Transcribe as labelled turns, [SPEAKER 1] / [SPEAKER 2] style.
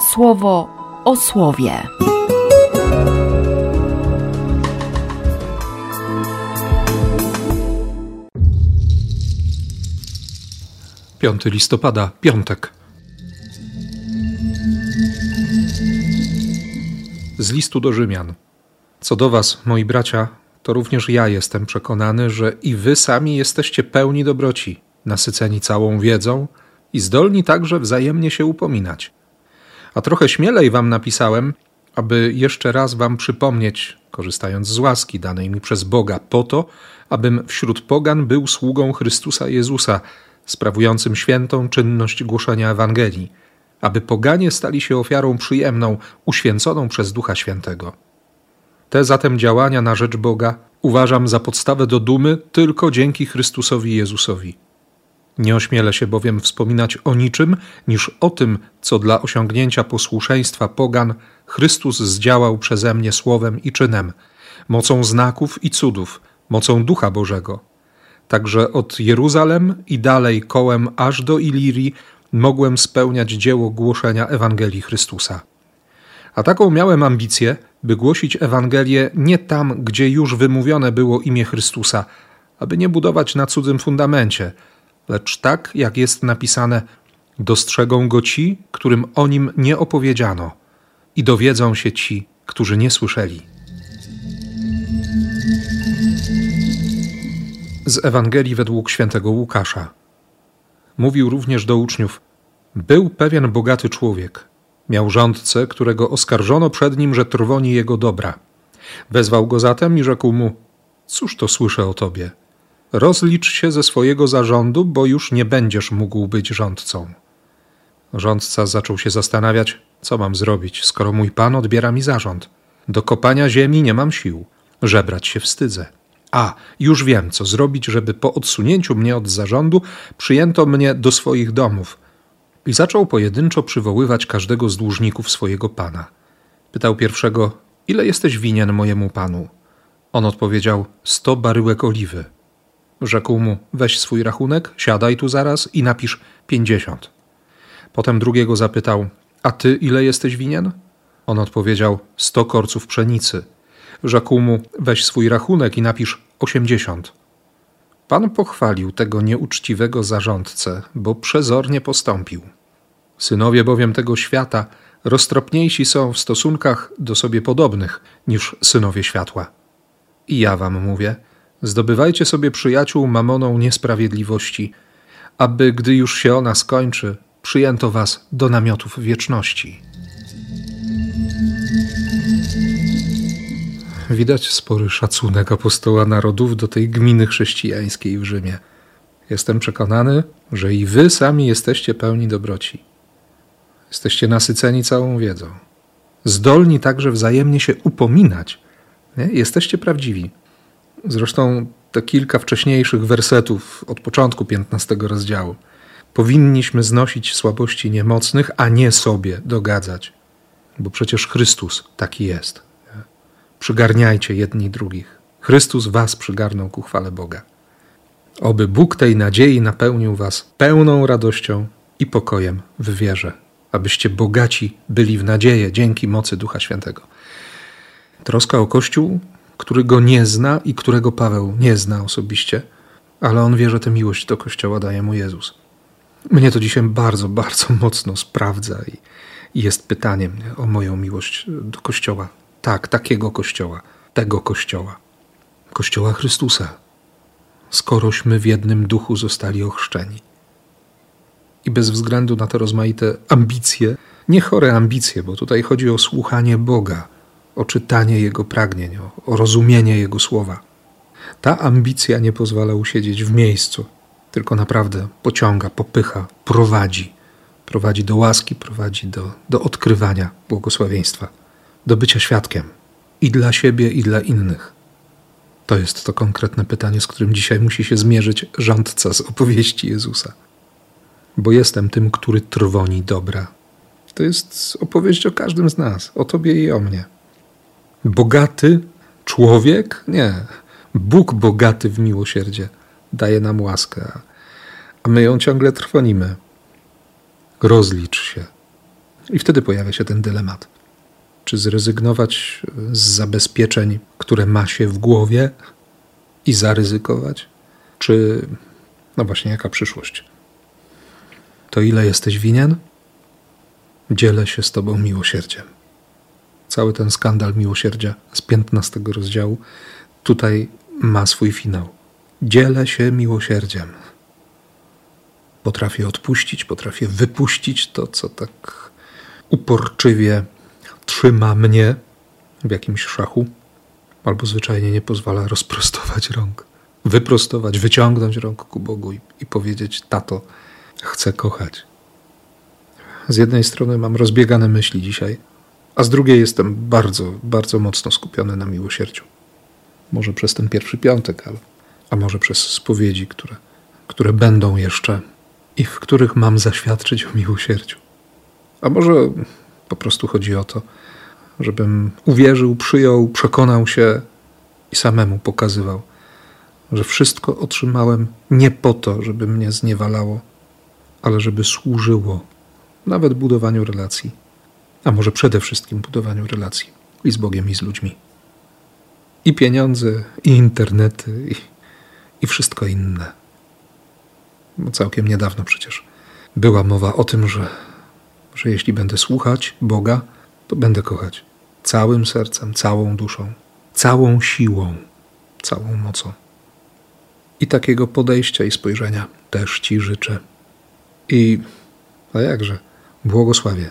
[SPEAKER 1] słowo o słowie.
[SPEAKER 2] 5 listopada, piątek. Z listu do Rzymian. Co do Was, moi bracia, to również ja jestem przekonany, że i Wy sami jesteście pełni dobroci, nasyceni całą wiedzą i zdolni także wzajemnie się upominać. A trochę śmielej Wam napisałem, aby jeszcze raz Wam przypomnieć, korzystając z łaski danej mi przez Boga, po to, abym wśród pogan był sługą Chrystusa Jezusa, sprawującym świętą czynność głoszenia Ewangelii, aby poganie stali się ofiarą przyjemną, uświęconą przez Ducha Świętego. Te zatem działania na rzecz Boga uważam za podstawę do dumy tylko dzięki Chrystusowi Jezusowi. Nie ośmielę się bowiem wspominać o niczym niż o tym, co dla osiągnięcia posłuszeństwa pogan Chrystus zdziałał przeze mnie słowem i czynem, mocą znaków i cudów, mocą Ducha Bożego. Także od Jeruzalem i dalej kołem aż do Ilirii mogłem spełniać dzieło głoszenia Ewangelii Chrystusa. A taką miałem ambicję, by głosić Ewangelię nie tam, gdzie już wymówione było imię Chrystusa, aby nie budować na cudzym fundamencie, lecz tak, jak jest napisane, dostrzegą go ci, którym o nim nie opowiedziano, i dowiedzą się ci, którzy nie słyszeli. Z Ewangelii według świętego Łukasza. Mówił również do uczniów: Był pewien bogaty człowiek. Miał rządcę, którego oskarżono przed nim, że trwoni jego dobra. Wezwał go zatem i rzekł mu: Cóż to słyszę o tobie? Rozlicz się ze swojego zarządu, bo już nie będziesz mógł być rządcą. Rządca zaczął się zastanawiać, co mam zrobić, skoro mój pan odbiera mi zarząd. Do kopania ziemi nie mam sił, żebrać się wstydzę. A, już wiem, co zrobić, żeby po odsunięciu mnie od zarządu przyjęto mnie do swoich domów. I zaczął pojedynczo przywoływać każdego z dłużników swojego pana. Pytał pierwszego, ile jesteś winien mojemu panu? On odpowiedział, sto baryłek oliwy. Rzekł mu, weź swój rachunek, siadaj tu zaraz i napisz pięćdziesiąt. Potem drugiego zapytał, a ty ile jesteś winien? On odpowiedział, sto korców pszenicy. Rzekł mu, weź swój rachunek i napisz osiemdziesiąt. Pan pochwalił tego nieuczciwego zarządcę, bo przezornie postąpił. Synowie bowiem tego świata roztropniejsi są w stosunkach do sobie podobnych niż synowie światła. I ja wam mówię, zdobywajcie sobie przyjaciół mamoną niesprawiedliwości, aby gdy już się ona skończy, przyjęto was do namiotów wieczności. Widać spory szacunek apostoła narodów do tej gminy chrześcijańskiej w Rzymie. Jestem przekonany, że i wy sami jesteście pełni dobroci. Jesteście nasyceni całą wiedzą. Zdolni także wzajemnie się upominać. Nie? Jesteście prawdziwi. Zresztą te kilka wcześniejszych wersetów od początku 15 rozdziału. Powinniśmy znosić słabości niemocnych, a nie sobie dogadzać, bo przecież Chrystus taki jest. Przygarniajcie jedni drugich. Chrystus was przygarnął ku chwale Boga. Oby Bóg tej nadziei napełnił was pełną radością i pokojem w wierze, abyście bogaci byli w nadzieję dzięki mocy Ducha Świętego. Troska o Kościół, który go nie zna i którego Paweł nie zna osobiście, ale on wie, że tę miłość do Kościoła daje mu Jezus. Mnie to dzisiaj bardzo, bardzo mocno sprawdza i, i jest pytaniem nie, o moją miłość do Kościoła. Tak, takiego Kościoła, tego Kościoła. Kościoła Chrystusa, skorośmy w jednym duchu zostali ochrzczeni. I bez względu na te rozmaite ambicje, nie chore ambicje, bo tutaj chodzi o słuchanie Boga, o czytanie Jego pragnień, o, o rozumienie Jego słowa. Ta ambicja nie pozwala usiedzieć w miejscu, tylko naprawdę pociąga, popycha, prowadzi. Prowadzi do łaski, prowadzi do, do odkrywania błogosławieństwa, do bycia świadkiem i dla siebie, i dla innych. To jest to konkretne pytanie, z którym dzisiaj musi się zmierzyć rządca z opowieści Jezusa. Bo jestem tym, który trwoni dobra. To jest opowieść o każdym z nas, o tobie i o mnie. Bogaty człowiek? Nie. Bóg bogaty w miłosierdzie daje nam łaskę, a my ją ciągle trwonimy. Rozlicz się. I wtedy pojawia się ten dylemat. Czy zrezygnować z zabezpieczeń, które ma się w głowie i zaryzykować? Czy, no właśnie, jaka przyszłość? To ile jesteś winien? Dzielę się z Tobą miłosierdziem. Cały ten skandal miłosierdzia z 15 rozdziału tutaj ma swój finał. Dzielę się miłosierdziem. Potrafię odpuścić, potrafię wypuścić to, co tak uporczywie trzyma mnie w jakimś szachu, albo zwyczajnie nie pozwala rozprostować rąk, wyprostować, wyciągnąć rąk ku Bogu i, i powiedzieć: Tato, chcę kochać. Z jednej strony mam rozbiegane myśli dzisiaj, a z drugiej jestem bardzo, bardzo mocno skupiony na miłosierdziu. Może przez ten pierwszy piątek, ale, a może przez spowiedzi, które, które będą jeszcze i w których mam zaświadczyć o miłosierdziu. A może po prostu chodzi o to, żebym uwierzył, przyjął, przekonał się i samemu pokazywał, że wszystko otrzymałem nie po to, żeby mnie zniewalało, ale żeby służyło nawet budowaniu relacji, a może przede wszystkim budowaniu relacji i z Bogiem, i z ludźmi. I pieniądze, i internety, i, i wszystko inne. Bo całkiem niedawno przecież była mowa o tym, że, że jeśli będę słuchać Boga, to będę kochać całym sercem, całą duszą, całą siłą, całą mocą. I takiego podejścia i spojrzenia też Ci życzę. I, a jakże, błogosławię